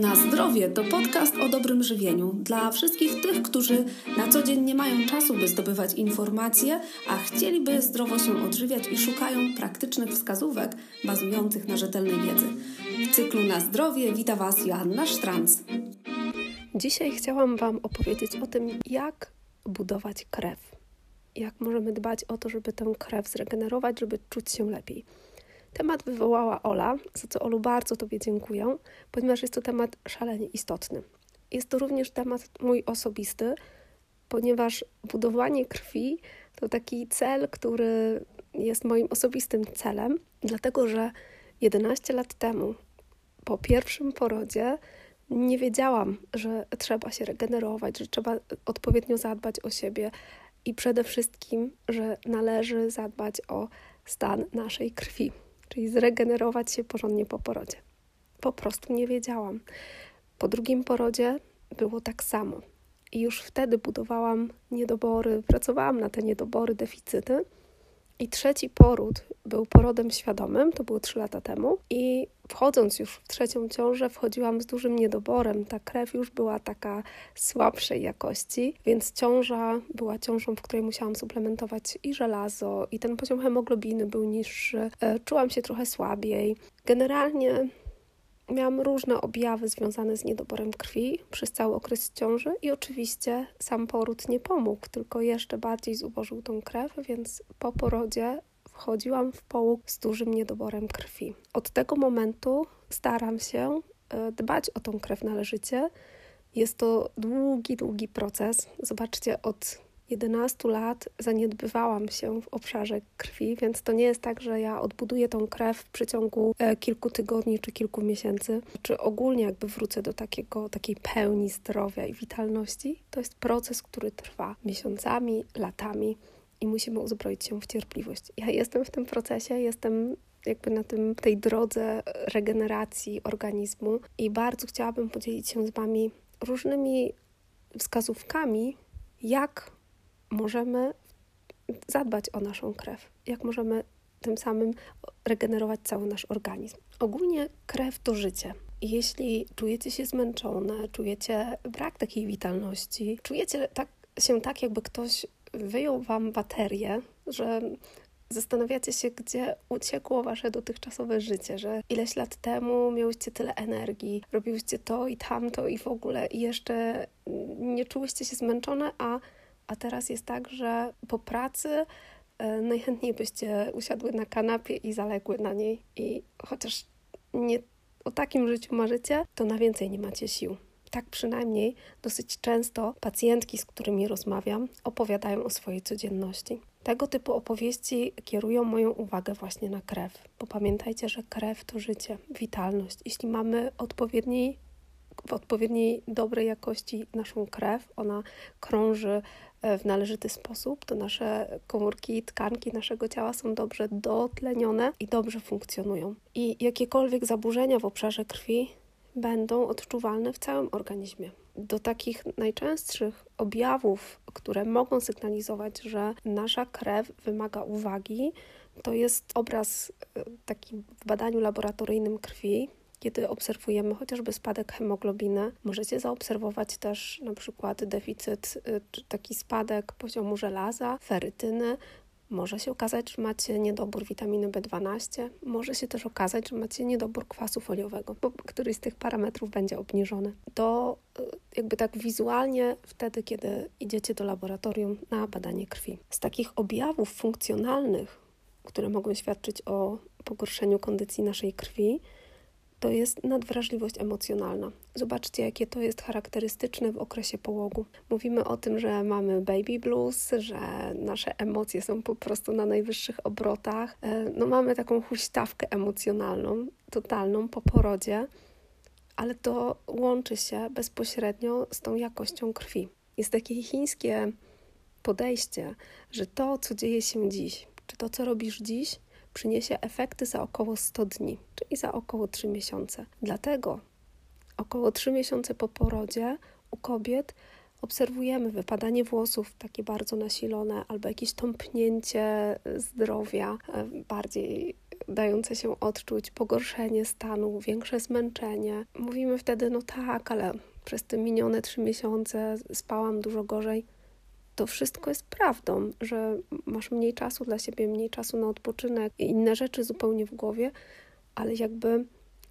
Na zdrowie to podcast o dobrym żywieniu dla wszystkich tych, którzy na co dzień nie mają czasu, by zdobywać informacje, a chcieliby zdrowo się odżywiać i szukają praktycznych wskazówek bazujących na rzetelnej wiedzy. W cyklu Na zdrowie wita Was Joanna Sztranc. Dzisiaj chciałam Wam opowiedzieć o tym, jak budować krew. Jak możemy dbać o to, żeby tę krew zregenerować, żeby czuć się lepiej. Temat wywołała Ola, za co Olu bardzo Tobie dziękuję, ponieważ jest to temat szalenie istotny. Jest to również temat mój osobisty, ponieważ budowanie krwi to taki cel, który jest moim osobistym celem, dlatego że 11 lat temu, po pierwszym porodzie, nie wiedziałam, że trzeba się regenerować, że trzeba odpowiednio zadbać o siebie i przede wszystkim, że należy zadbać o stan naszej krwi czyli zregenerować się porządnie po porodzie. Po prostu nie wiedziałam. Po drugim porodzie było tak samo. I już wtedy budowałam niedobory, pracowałam na te niedobory, deficyty. I trzeci poród był porodem świadomym, to było trzy lata temu. I wchodząc już w trzecią ciążę, wchodziłam z dużym niedoborem. Ta krew już była taka słabszej jakości, więc ciąża była ciążą, w której musiałam suplementować i żelazo, i ten poziom hemoglobiny był niższy. E, czułam się trochę słabiej. Generalnie Miałam różne objawy związane z niedoborem krwi przez cały okres ciąży i oczywiście sam poród nie pomógł, tylko jeszcze bardziej zubożył tą krew, więc po porodzie wchodziłam w połóg z dużym niedoborem krwi. Od tego momentu staram się e, dbać o tą krew należycie. Jest to długi, długi proces. Zobaczcie, od 11 lat zaniedbywałam się w obszarze krwi, więc to nie jest tak, że ja odbuduję tą krew w przeciągu e, kilku tygodni czy kilku miesięcy, czy ogólnie jakby wrócę do takiego, takiej pełni zdrowia i witalności. To jest proces, który trwa miesiącami, latami i musimy uzbroić się w cierpliwość. Ja jestem w tym procesie, jestem jakby na tym, tej drodze regeneracji organizmu i bardzo chciałabym podzielić się z Wami różnymi wskazówkami, jak możemy zadbać o naszą krew, jak możemy tym samym regenerować cały nasz organizm. Ogólnie krew to życie. Jeśli czujecie się zmęczone, czujecie brak takiej witalności, czujecie tak, się tak, jakby ktoś wyjął wam baterię, że zastanawiacie się, gdzie uciekło wasze dotychczasowe życie, że ileś lat temu miałyście tyle energii, robiłyście to i tamto i w ogóle i jeszcze nie czułyście się zmęczone, a a teraz jest tak, że po pracy e, najchętniej byście usiadły na kanapie i zaległy na niej. I chociaż nie o takim życiu marzycie, to na więcej nie macie sił. Tak przynajmniej dosyć często pacjentki, z którymi rozmawiam, opowiadają o swojej codzienności. Tego typu opowieści kierują moją uwagę właśnie na krew, bo pamiętajcie, że krew to życie, witalność. Jeśli mamy odpowiedniej, w odpowiedniej dobrej jakości naszą krew, ona krąży E, w należyty sposób, to nasze komórki, tkanki naszego ciała są dobrze dotlenione i dobrze funkcjonują. I jakiekolwiek zaburzenia w obszarze krwi będą odczuwalne w całym organizmie. Do takich najczęstszych objawów, które mogą sygnalizować, że nasza krew wymaga uwagi, to jest obraz e, taki w badaniu laboratoryjnym krwi, kiedy obserwujemy chociażby spadek hemoglobiny, możecie zaobserwować też na przykład deficyt, y, czy taki spadek poziomu żelaza, ferytyny, może się okazać, że macie niedobór witaminy B12, może się też okazać, że macie niedobór kwasu foliowego, bo któryś z tych parametrów będzie obniżony. To y, jakby tak wizualnie wtedy, kiedy idziecie do laboratorium na badanie krwi. Z takich objawów funkcjonalnych, które mogą świadczyć o pogorszeniu kondycji naszej krwi, to jest nadwrażliwość emocjonalna. Zobaczcie, jakie to jest charakterystyczne w okresie połogu. Mówimy o tym, że mamy baby blues, że nasze emocje są po prostu na najwyższych obrotach. E, no, mamy taką huśtawkę emocjonalną, totalną po porodzie, ale to łączy się bezpośrednio z tą jakością krwi. Jest takie chińskie podejście, że to, co dzieje się dziś, czy to, co robisz dziś, przyniesie efekty za około 100 dni, czyli za około 3 miesiące. Dlatego około 3 miesiące po porodzie u kobiet obserwujemy wypadanie włosów takie bardzo nasilone, albo jakieś tąpnięcie zdrowia, e, bardziej dające się odczuć, pogorszenie stanu, większe zmęczenie. Mówimy wtedy, no tak, ale przez te minione trzy miesiące spałam dużo gorzej. To wszystko jest prawdą, że masz mniej czasu dla siebie, mniej czasu na odpoczynek i inne rzeczy zupełnie w głowie, ale jakby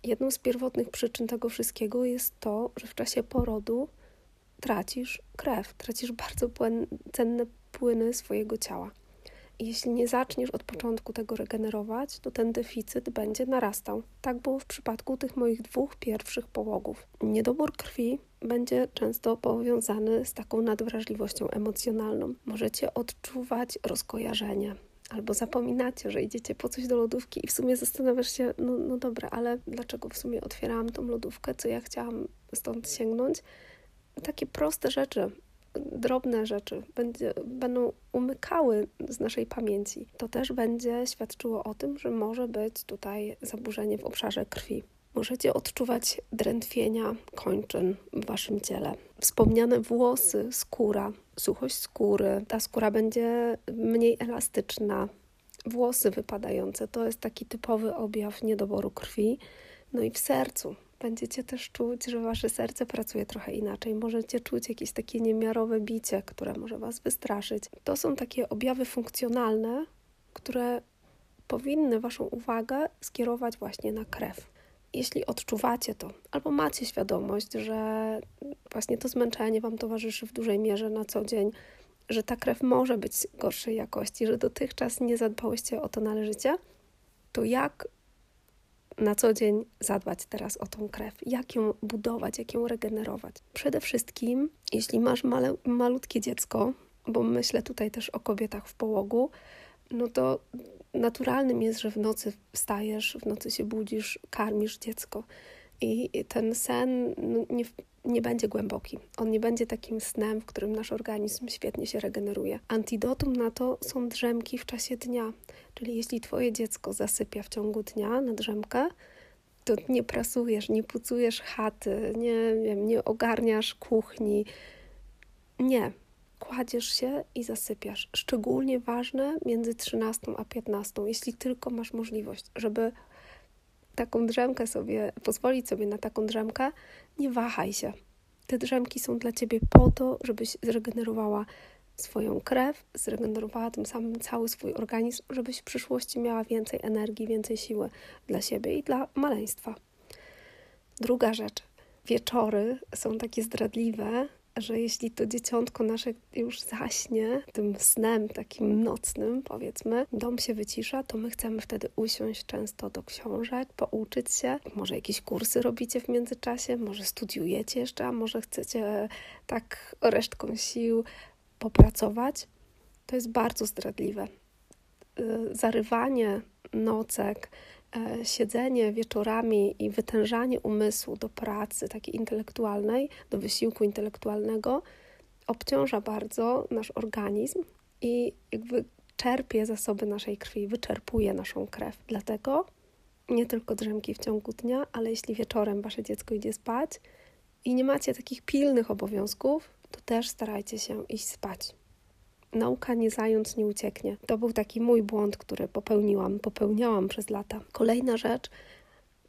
jedną z pierwotnych przyczyn tego wszystkiego jest to, że w czasie porodu tracisz krew, tracisz bardzo cenne płyny swojego ciała. Jeśli nie zaczniesz od początku tego regenerować, to ten deficyt będzie narastał. Tak było w przypadku tych moich dwóch pierwszych połogów. Niedobór krwi będzie często powiązany z taką nadwrażliwością emocjonalną. Możecie odczuwać rozkojarzenie, albo zapominacie, że idziecie po coś do lodówki i w sumie zastanawiasz się, no, no dobra, ale dlaczego w sumie otwierałam tą lodówkę, co ja chciałam stąd sięgnąć? Takie proste rzeczy, drobne rzeczy będzie, będą umykały z naszej pamięci. To też będzie świadczyło o tym, że może być tutaj zaburzenie w obszarze krwi. Możecie odczuwać drętwienia kończyn w waszym ciele. Wspomniane włosy, skóra, suchość skóry. Ta skóra będzie mniej elastyczna. Włosy wypadające to jest taki typowy objaw niedoboru krwi. No i w sercu będziecie też czuć, że wasze serce pracuje trochę inaczej. Możecie czuć jakieś takie niemiarowe bicie, które może was wystraszyć. To są takie objawy funkcjonalne, które powinny waszą uwagę skierować właśnie na krew. Jeśli odczuwacie to, albo macie świadomość, że właśnie to zmęczenie wam towarzyszy w dużej mierze na co dzień, że ta krew może być gorszej jakości, że dotychczas nie zadbałyście o to należycie, to jak na co dzień zadbać teraz o tą krew, jak ją budować, jak ją regenerować. Przede wszystkim, jeśli masz male, malutkie dziecko, bo myślę tutaj też o kobietach w połogu, no to naturalnym jest, że w nocy wstajesz, w nocy się budzisz, karmisz dziecko. I ten sen no, nie, nie będzie głęboki. On nie będzie takim snem, w którym nasz organizm świetnie się regeneruje. Antidotum na to są drzemki w czasie dnia. Czyli jeśli twoje dziecko zasypia w ciągu dnia na drzemkę, to nie prasujesz, nie pucujesz chaty, nie, wiem, nie ogarniasz kuchni. Nie. Kładziesz się i zasypiasz. Szczególnie ważne między 13 a 15, jeśli tylko masz możliwość, żeby taką drzemkę sobie, pozwolić sobie na taką drzemkę, nie wahaj się. Te drzemki są dla ciebie po to, żebyś zregenerowała swoją krew, zregenerowała tym samym cały swój organizm, żebyś w przyszłości miała więcej energii, więcej siły dla siebie i dla maleństwa. Druga rzecz. Wieczory są takie zdradliwe, że jeśli to dzieciątko nasze już zaśnie tym snem takim nocnym, powiedzmy, dom się wycisza, to my chcemy wtedy usiąść często do książek, pouczyć się. Może jakieś kursy robicie w międzyczasie, może studiujecie jeszcze, a może chcecie tak resztką sił popracować. To jest bardzo zdradliwe. Y, zarywanie nocek, siedzenie wieczorami i wytężanie umysłu do pracy takiej intelektualnej, do wysiłku intelektualnego obciąża bardzo nasz organizm i jakby czerpie zasoby naszej krwi, wyczerpuje naszą krew. Dlatego nie tylko drzemki w ciągu dnia, ale jeśli wieczorem wasze dziecko idzie spać i nie macie takich pilnych obowiązków, to też starajcie się iść spać nauka nie zając nie ucieknie. To był taki mój błąd, który popełniłam, popełniałam przez lata. Kolejna rzecz,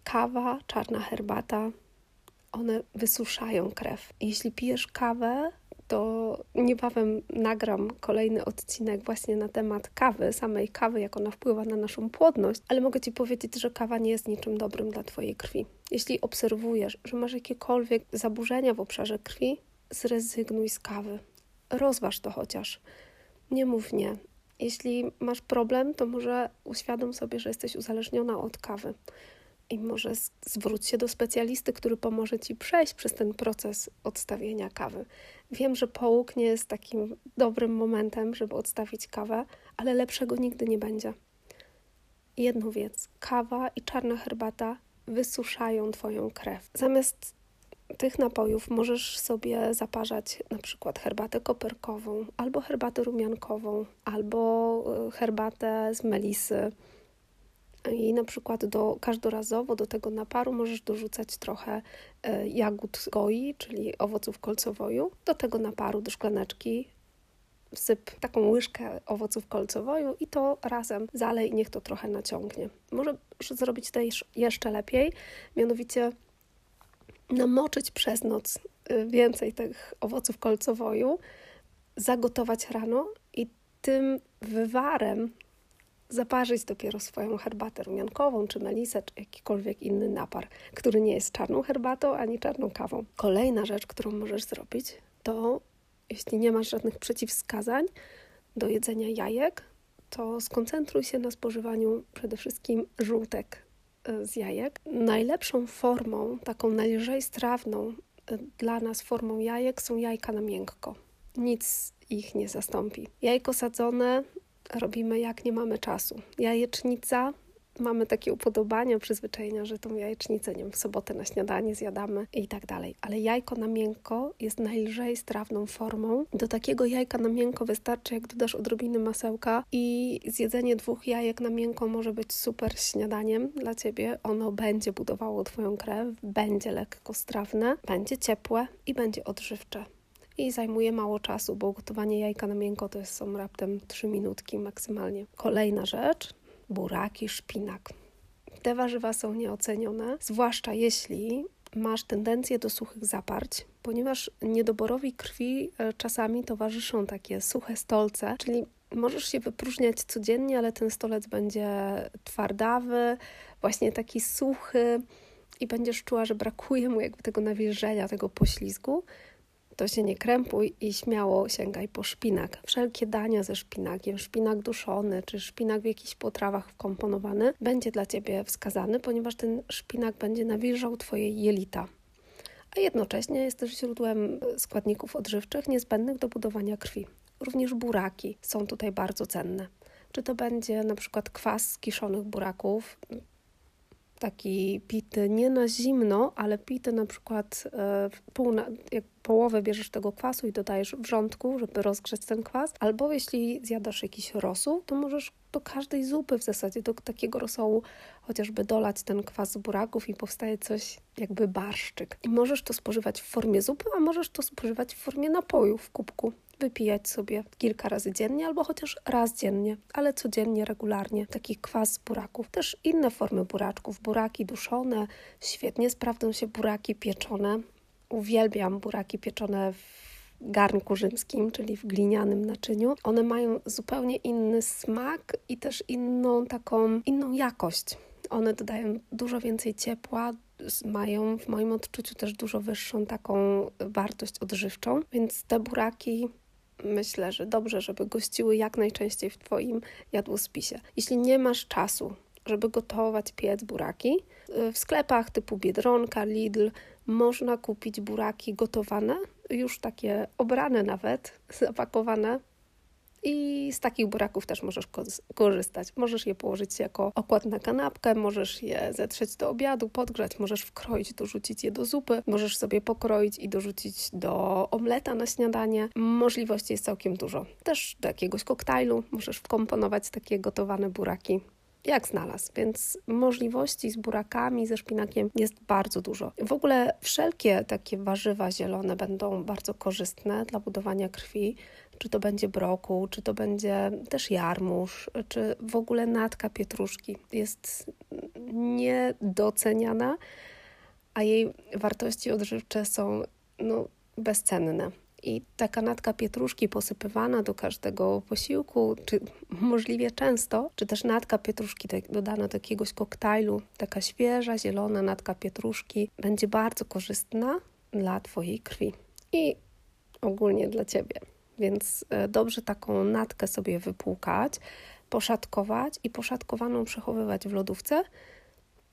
kawa, czarna herbata, one wysuszają krew. Jeśli pijesz kawę, to niebawem nagram kolejny odcinek właśnie na temat kawy, samej kawy, jak ona wpływa na naszą płodność, ale mogę Ci powiedzieć, że kawa nie jest niczym dobrym dla Twojej krwi. Jeśli obserwujesz, że masz jakiekolwiek zaburzenia w obszarze krwi, zrezygnuj z kawy. Rozważ to chociaż nie mów nie. Jeśli masz problem, to może uświadom sobie, że jesteś uzależniona od kawy. I może zwróć się do specjalisty, który pomoże ci przejść przez ten proces odstawienia kawy. Wiem, że połóg nie jest takim dobrym momentem, żeby odstawić kawę, ale lepszego nigdy nie będzie. Jedną wiedz: kawa i czarna herbata wysuszają Twoją krew. Zamiast tych napojów możesz sobie zaparzać na przykład herbatę koperkową, albo herbatę rumiankową, albo y, herbatę z melisy, I na przykład do, każdorazowo do tego naparu możesz dorzucać trochę e, jagód goi, czyli owoców kolcowoju. Do tego naparu, do szklaneczki wsyp taką łyżkę owoców kolcowoju i to razem zalej, niech to trochę naciągnie. Możesz zrobić to jeszcze lepiej, mianowicie namoczyć przez noc y, więcej tych owoców kolcowoju, zagotować rano i tym wywarem zaparzyć dopiero swoją herbatę rumiankową, czy melisę, czy jakikolwiek inny napar, który nie jest czarną herbatą ani czarną kawą. Kolejna rzecz, którą możesz zrobić, to jeśli nie masz żadnych przeciwwskazań do jedzenia jajek, to skoncentruj się na spożywaniu przede wszystkim żółtek z jajek. Najlepszą formą, taką najlżej strawną e, dla nas formą jajek są jajka na miękko. Nic ich nie zastąpi. Jajko sadzone robimy jak nie mamy czasu. Jajecznica mamy takie upodobania, przyzwyczajenia, że tą jajecznicę nie wiem, w sobotę na śniadanie zjadamy i tak dalej. Ale jajko na miękko jest najlżej strawną formą. Do takiego jajka na miękko wystarczy, jak dodasz odrobiny masełka i zjedzenie dwóch jajek na miękko może być super śniadaniem dla Ciebie. Ono będzie budowało Twoją krew, będzie lekko strawne, będzie ciepłe i będzie odżywcze i zajmuje mało czasu, bo gotowanie jajka na miękko to są raptem 3 minutki maksymalnie. Kolejna rzecz, buraki, szpinak. Te warzywa są nieocenione, zwłaszcza jeśli masz tendencję do suchych zaparć, ponieważ niedoborowi krwi e, czasami towarzyszą takie suche stolce, czyli możesz się wypróżniać codziennie, ale ten stolec będzie twardawy, właśnie taki suchy i będziesz czuła, że brakuje mu jakby tego nawilżenia, tego poślizgu to się nie krępuj i śmiało sięgaj po szpinak. Wszelkie dania ze szpinakiem, szpinak duszony czy szpinak w jakichś potrawach wkomponowany będzie dla Ciebie wskazany, ponieważ ten szpinak będzie nawilżał Twoje jelita a jednocześnie jest też źródłem składników odżywczych niezbędnych do budowania krwi. Również buraki są tutaj bardzo cenne. Czy to będzie na przykład kwas z kiszonych buraków, taki pity nie na zimno, ale pity na przykład e, pół na, jak połowę bierzesz tego kwasu i dodajesz wrzątku, żeby rozgrzeć ten kwas, albo jeśli zjadasz jakiś rosół, to możesz do każdej zupy w zasadzie, do takiego rosołu chociażby dolać ten kwas z buraków i powstaje coś jakby barszczyk. I możesz to spożywać w formie zupy, a możesz to spożywać w formie napoju w kubku wypijać sobie kilka razy dziennie albo chociaż raz dziennie, ale codziennie, regularnie. Taki kwas z buraków. Też inne formy buraczków. Buraki duszone, świetnie sprawdzą się buraki pieczone. Uwielbiam buraki pieczone w garnku rzymskim, czyli w glinianym naczyniu. One mają zupełnie inny smak i też inną taką, inną jakość. One dodają dużo więcej ciepła, mają w moim odczuciu też dużo wyższą taką wartość odżywczą, więc te buraki myślę, że dobrze, żeby gościły jak najczęściej w Twoim jadłospisie. Jeśli nie masz czasu, żeby gotować, piec buraki, w sklepach typu Biedronka, Lidl można kupić buraki gotowane, już takie obrane nawet, zapakowane i z takich buraków też możesz korzystać. Możesz je położyć jako okład na kanapkę, możesz je zetrzeć do obiadu, podgrzać, możesz wkroić, dorzucić je do zupy, możesz sobie pokroić i dorzucić do omleta na śniadanie. Możliwości jest całkiem dużo. Też do jakiegoś koktajlu możesz wkomponować takie gotowane buraki jak znalazł, więc możliwości z burakami, ze szpinakiem jest bardzo dużo. W ogóle wszelkie takie warzywa zielone będą bardzo korzystne dla budowania krwi, czy to będzie brokuł, czy to będzie też jarmuż, czy w ogóle natka pietruszki. Jest niedoceniana, a jej wartości odżywcze są no, bezcenne. I taka natka pietruszki posypywana do każdego posiłku, czy możliwie często, czy też natka pietruszki dodana do jakiegoś koktajlu, taka świeża, zielona natka pietruszki będzie bardzo korzystna dla Twojej krwi i ogólnie dla Ciebie. Więc e, dobrze taką natkę sobie wypłukać, poszatkować i poszatkowaną przechowywać w lodówce.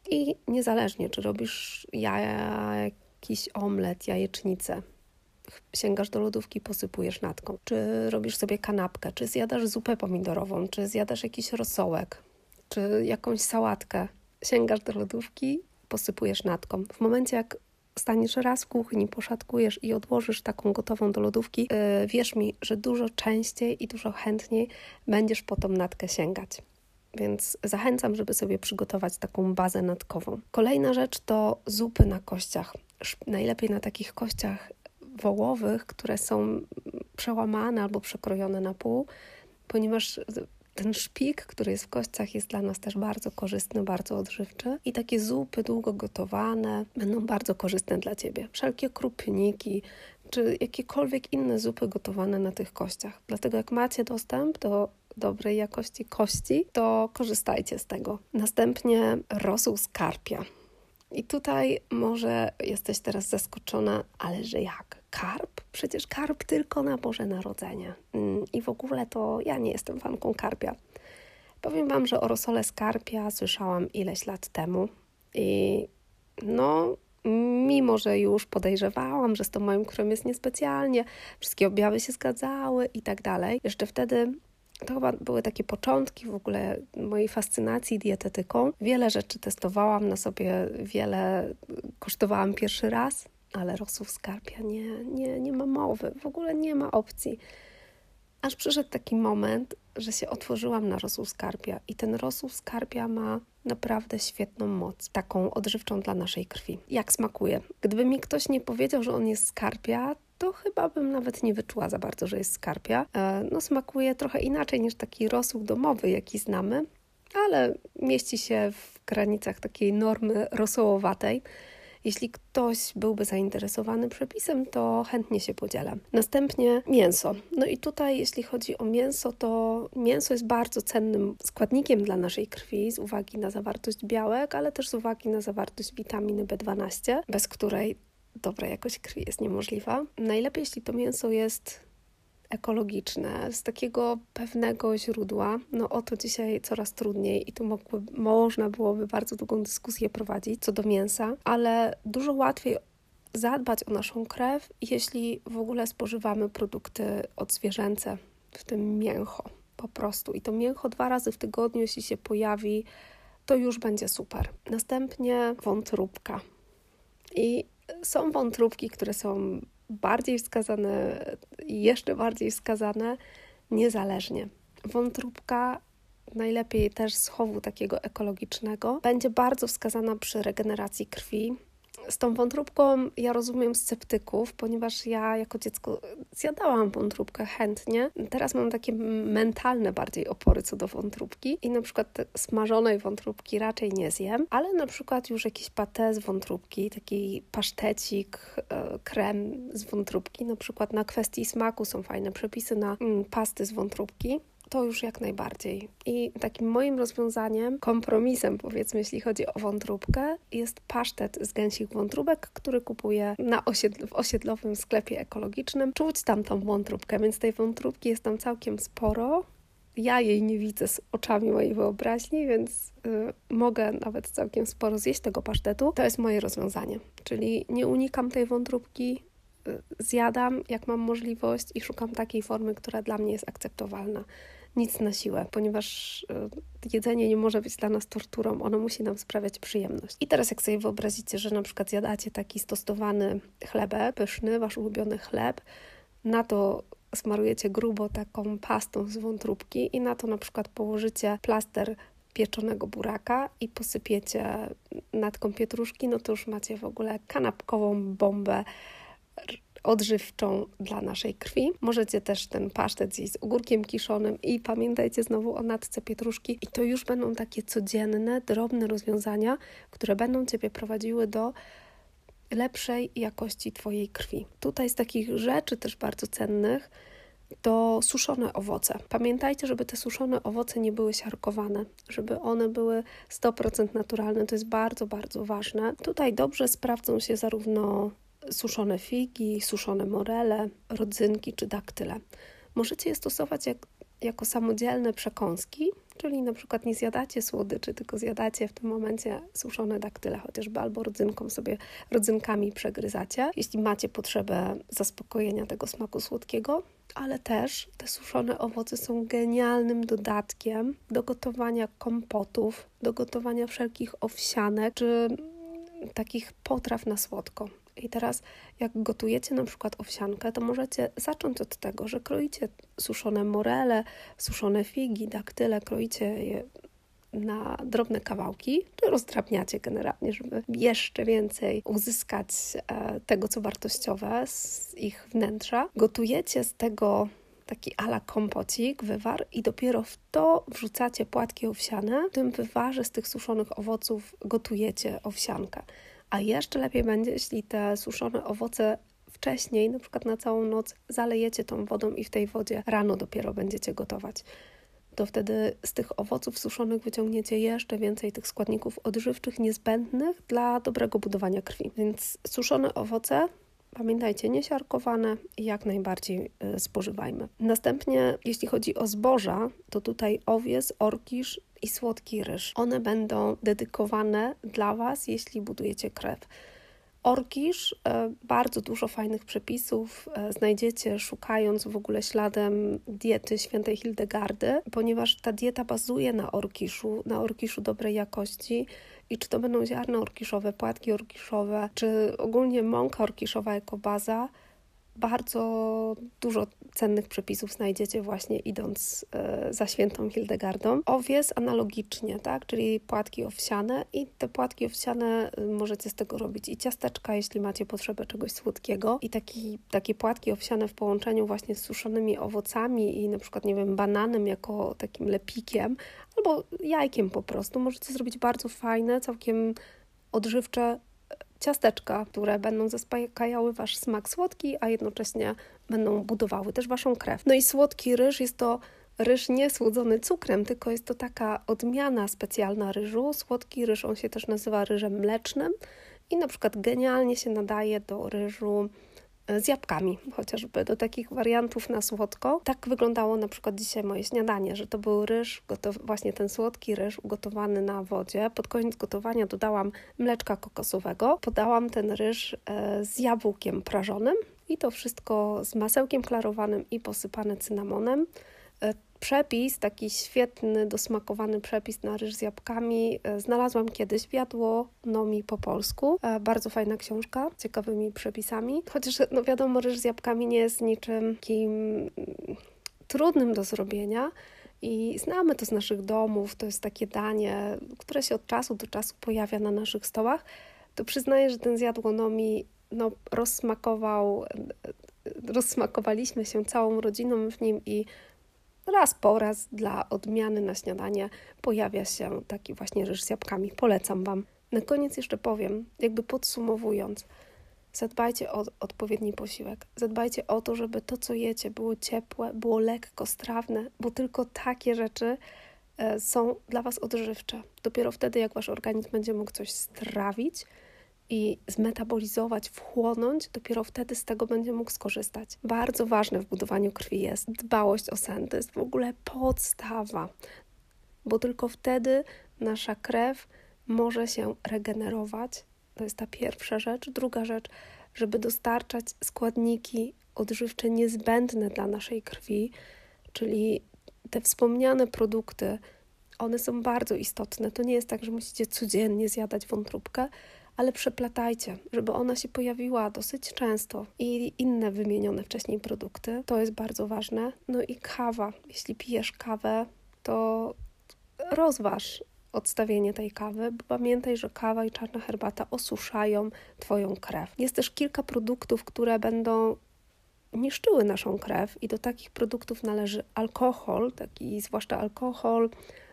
I niezależnie, czy robisz jaja, jakiś omlet, jajecznicę, sięgasz do lodówki, posypujesz natką, czy robisz sobie kanapkę, czy zjadasz zupę pomidorową, czy zjadasz jakiś rosołek, czy jakąś sałatkę, sięgasz do lodówki, posypujesz natką. W momencie, jak staniesz raz w kuchni, poszatkujesz i odłożysz taką gotową do lodówki, yy, wierz mi, że dużo częściej i dużo chętniej będziesz po tą natkę sięgać. więc zachęcam, żeby sobie przygotować taką bazę natkową. Kolejna rzecz to zupy na kościach. Najlepiej na takich kościach wołowych, które są przełamane albo przekrojone na pół, ponieważ ten szpik, który jest w kościach, jest dla nas też bardzo korzystny, bardzo odżywczy. I takie zupy długo gotowane będą bardzo korzystne dla Ciebie. Wszelkie krupniki, czy jakiekolwiek inne zupy gotowane na tych kościach. Dlatego jak macie dostęp do dobrej jakości kości, to korzystajcie z tego. Następnie rosół skarpia. I tutaj może jesteś teraz zaskoczona, ale że jak? Karp? Przecież karp tylko na Boże Narodzenie. Mm, I w ogóle to ja nie jestem fanką karpia. Powiem Wam, że o rosole skarpia słyszałam ileś lat temu i no, mimo że już podejrzewałam, że z tą moim krwią jest niespecjalnie, wszystkie objawy się zgadzały i tak dalej, jeszcze wtedy to chyba były takie początki w ogóle mojej fascynacji dietetyką. Wiele rzeczy testowałam na sobie, wiele kosztowałam pierwszy raz, ale rosół skarpia nie, nie, nie ma mowy, w ogóle nie ma opcji. Aż przyszedł taki moment, że się otworzyłam na rosół skarpia i ten rosół skarpia ma naprawdę świetną moc, taką odżywczą dla naszej krwi. Jak smakuje? Gdyby mi ktoś nie powiedział, że on jest skarpia, to chyba bym nawet nie wyczuła za bardzo, że jest skarpia. E, no smakuje trochę inaczej niż taki rosół domowy, jaki znamy, ale mieści się w granicach takiej normy rosołowatej. Jeśli ktoś byłby zainteresowany przepisem, to chętnie się podzielę. Następnie mięso. No i tutaj, jeśli chodzi o mięso, to mięso jest bardzo cennym składnikiem dla naszej krwi z uwagi na zawartość białek, ale też z uwagi na zawartość witaminy B12, bez której dobra jakość krwi jest niemożliwa. Najlepiej, jeśli to mięso jest ekologiczne, z takiego pewnego źródła. No o to dzisiaj coraz trudniej i tu mogły, można byłoby bardzo długą dyskusję prowadzić co do mięsa, ale dużo łatwiej zadbać o naszą krew, jeśli w ogóle spożywamy produkty odzwierzęce, w tym mięcho po prostu. I to mięcho dwa razy w tygodniu, jeśli się pojawi, to już będzie super. Następnie wątróbka. I są wątróbki, które są bardziej wskazane, jeszcze bardziej wskazane niezależnie. Wątróbka najlepiej też z chowu takiego ekologicznego będzie bardzo wskazana przy regeneracji krwi, z tą wątróbką ja rozumiem sceptyków, ponieważ ja jako dziecko zjadałam wątróbkę chętnie. Teraz mam takie mentalne bardziej opory co do wątróbki i na przykład smażonej wątróbki raczej nie zjem, ale na przykład już jakiś patę z wątróbki, taki pasztecik, e, krem z wątróbki, na przykład na kwestii smaku są fajne przepisy na mm, pasty z wątróbki to już jak najbardziej. I takim moim rozwiązaniem, kompromisem powiedzmy, jeśli chodzi o wątróbkę, jest pasztet z gęsich wątróbek, który kupuję na osiedl w osiedlowym sklepie ekologicznym. Czuć tam tą wątróbkę, więc tej wątróbki jest tam całkiem sporo. Ja jej nie widzę z oczami mojej wyobraźni, więc y, mogę nawet całkiem sporo zjeść tego pasztetu. To jest moje rozwiązanie, czyli nie unikam tej wątróbki, y, zjadam jak mam możliwość i szukam takiej formy, która dla mnie jest akceptowalna nic na siłę, ponieważ e, jedzenie nie może być dla nas torturą, ono musi nam sprawiać przyjemność. I teraz jak sobie wyobrazicie, że na przykład zjadacie taki stostowany chlebek, pyszny, wasz ulubiony chleb, na to smarujecie grubo taką pastą z wątróbki i na to na przykład położycie plaster pieczonego buraka i posypiecie natką pietruszki, no to już macie w ogóle kanapkową bombę odżywczą dla naszej krwi. Możecie też ten pasztet zjeść z ogórkiem kiszonym i pamiętajcie znowu o natce pietruszki i to już będą takie codzienne, drobne rozwiązania, które będą Ciebie prowadziły do lepszej jakości Twojej krwi. Tutaj z takich rzeczy też bardzo cennych to suszone owoce. Pamiętajcie, żeby te suszone owoce nie były siarkowane, żeby one były 100% naturalne. To jest bardzo, bardzo ważne. Tutaj dobrze sprawdzą się zarówno suszone figi, suszone morele, rodzynki czy daktyle. Możecie je stosować jak, jako samodzielne przekąski, czyli na przykład nie zjadacie słodyczy, tylko zjadacie w tym momencie suszone daktyle chociażby, albo rodzynką sobie, rodzynkami przegryzacie, jeśli macie potrzebę zaspokojenia tego smaku słodkiego, ale też te suszone owoce są genialnym dodatkiem do gotowania kompotów, do gotowania wszelkich owsianek, czy takich potraw na słodko. I teraz, jak gotujecie na przykład owsiankę, to możecie zacząć od tego, że kroicie suszone morele, suszone figi, daktyle, kroicie je na drobne kawałki, czy rozdrabniacie generalnie, żeby jeszcze więcej uzyskać e, tego, co wartościowe z ich wnętrza. Gotujecie z tego taki ala kompocik, wywar i dopiero w to wrzucacie płatki owsiane. W tym wywarze z tych suszonych owoców gotujecie owsiankę. A jeszcze lepiej będzie, jeśli te suszone owoce wcześniej, na przykład na całą noc, zalejecie tą wodą i w tej wodzie rano dopiero będziecie gotować. To wtedy z tych owoców suszonych wyciągniecie jeszcze więcej tych składników odżywczych niezbędnych dla dobrego budowania krwi. Więc suszone owoce Pamiętajcie, niesiarkowane i jak najbardziej y, spożywajmy. Następnie, jeśli chodzi o zboża, to tutaj owies, orkisz i słodki ryż. One będą dedykowane dla Was, jeśli budujecie krew. Orkisz, e, bardzo dużo fajnych przepisów e, znajdziecie szukając w ogóle śladem diety świętej Hildegardy, ponieważ ta dieta bazuje na orkiszu, na orkiszu dobrej jakości i czy to będą ziarna orkiszowe, płatki orkiszowe, czy ogólnie mąka orkiszowa jako baza, bardzo dużo cennych przepisów znajdziecie właśnie idąc e, za świętą Hildegardą. Owies analogicznie, tak, czyli płatki owsiane i te płatki owsiane y, możecie z tego robić i ciasteczka, jeśli macie potrzebę czegoś słodkiego. I taki, takie płatki owsiane w połączeniu właśnie z suszonymi owocami i na przykład, nie wiem, bananem jako takim lepikiem albo jajkiem po prostu. Możecie zrobić bardzo fajne, całkiem odżywcze ciasteczka, które będą zaspokajały Wasz smak słodki, a jednocześnie będą budowały też Waszą krew. No i słodki ryż jest to ryż niesłodzony cukrem, tylko jest to taka odmiana specjalna ryżu. Słodki ryż, on się też nazywa ryżem mlecznym i na przykład genialnie się nadaje do ryżu z jabłkami, chociażby do takich wariantów na słodko. Tak wyglądało na przykład dzisiaj moje śniadanie, że to był ryż, właśnie ten słodki ryż ugotowany na wodzie. Pod koniec gotowania dodałam mleczka kokosowego, podałam ten ryż e, z jabłkiem prażonym i to wszystko z masełkiem klarowanym i posypane cynamonem. E, przepis, taki świetny, dosmakowany przepis na ryż z jabłkami e, znalazłam kiedyś w Jadłonomii po polsku. E, bardzo fajna książka, z ciekawymi przepisami. Chociaż no wiadomo, ryż z jabłkami nie jest niczym takim mm, trudnym do zrobienia. I znamy to z naszych domów, to jest takie danie, które się od czasu do czasu pojawia na naszych stołach. To przyznaję, że ten z jadłonomii no, rozsmakował, rozsmakowaliśmy się całą rodziną w nim i raz po raz dla odmiany na śniadanie pojawia się taki właśnie ryż z jabłkami. Polecam Wam. Na koniec jeszcze powiem, jakby podsumowując, zadbajcie o odpowiedni posiłek. Zadbajcie o to, żeby to, co jecie, było ciepłe, było lekko strawne, bo tylko takie rzeczy e, są dla Was odżywcze. Dopiero wtedy, jak Wasz organizm będzie mógł coś strawić, i zmetabolizować, wchłonąć, dopiero wtedy z tego będzie mógł skorzystać. Bardzo ważne w budowaniu krwi jest dbałość o sen. To jest w ogóle podstawa, bo tylko wtedy nasza krew może się regenerować. To jest ta pierwsza rzecz. Druga rzecz, żeby dostarczać składniki odżywcze niezbędne dla naszej krwi, czyli te wspomniane produkty, one są bardzo istotne. To nie jest tak, że musicie codziennie zjadać wątróbkę, ale przeplatajcie, żeby ona się pojawiła dosyć często i inne wymienione wcześniej produkty. To jest bardzo ważne. No i kawa. Jeśli pijesz kawę, to rozważ odstawienie tej kawy, bo pamiętaj, że kawa i czarna herbata osuszają Twoją krew. Jest też kilka produktów, które będą niszczyły naszą krew i do takich produktów należy alkohol, taki zwłaszcza alkohol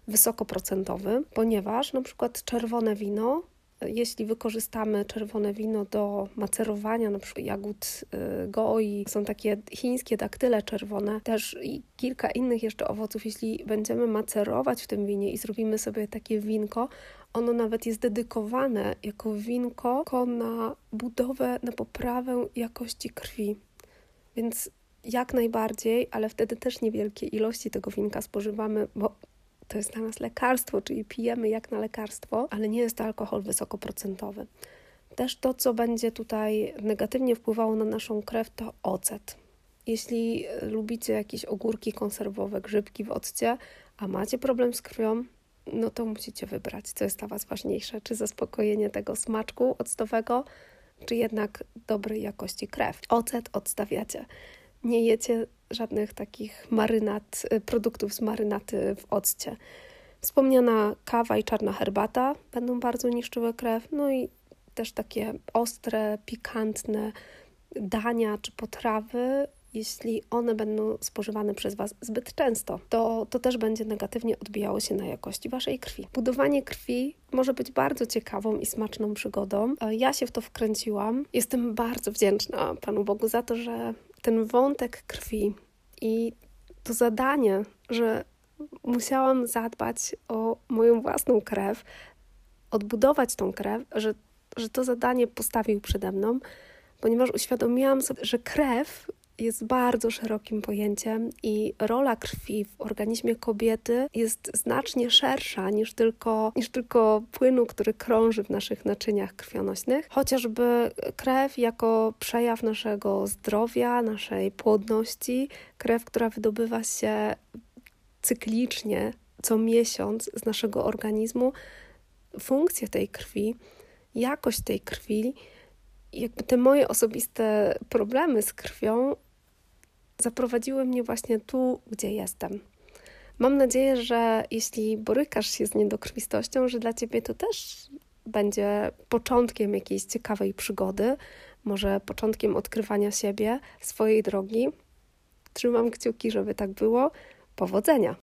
wysokoprocentowy, ponieważ na przykład czerwone wino jeśli wykorzystamy czerwone wino do macerowania, na przykład jagód y, goi, są takie chińskie daktyle czerwone, też i kilka innych jeszcze owoców, jeśli będziemy macerować w tym winie i zrobimy sobie takie winko, ono nawet jest dedykowane jako winko na budowę, na poprawę jakości krwi. Więc jak najbardziej, ale wtedy też niewielkie ilości tego winka spożywamy, bo to jest dla nas lekarstwo, czyli pijemy jak na lekarstwo, ale nie jest to alkohol wysokoprocentowy. Też to, co będzie tutaj negatywnie wpływało na naszą krew, to ocet. Jeśli lubicie jakieś ogórki konserwowe, grzybki w occie, a macie problem z krwią, no to musicie wybrać, co jest dla Was ważniejsze: czy zaspokojenie tego smaczku octowego, czy jednak dobrej jakości krew. Ocet odstawiacie. Nie jecie żadnych takich marynat, y, produktów z marynaty w occie. Wspomniana kawa i czarna herbata będą bardzo niszczyły krew, no i też takie ostre, pikantne dania czy potrawy jeśli one będą spożywane przez Was zbyt często, to, to też będzie negatywnie odbijało się na jakości Waszej krwi. Budowanie krwi może być bardzo ciekawą i smaczną przygodą. Ja się w to wkręciłam. Jestem bardzo wdzięczna Panu Bogu za to, że ten wątek krwi i to zadanie, że musiałam zadbać o moją własną krew, odbudować tą krew, że, że to zadanie postawił przede mną, ponieważ uświadomiłam sobie, że krew jest bardzo szerokim pojęciem i rola krwi w organizmie kobiety jest znacznie szersza niż tylko, niż tylko płynu, który krąży w naszych naczyniach krwionośnych. Chociażby krew jako przejaw naszego zdrowia, naszej płodności, krew, która wydobywa się cyklicznie co miesiąc z naszego organizmu, funkcje tej krwi, jakość tej krwi jakby te moje osobiste problemy z krwią zaprowadziły mnie właśnie tu, gdzie jestem. Mam nadzieję, że jeśli borykasz się z niedokrwistością, że dla ciebie to też będzie początkiem jakiejś ciekawej przygody, może początkiem odkrywania siebie, swojej drogi. Trzymam kciuki, żeby tak było. Powodzenia!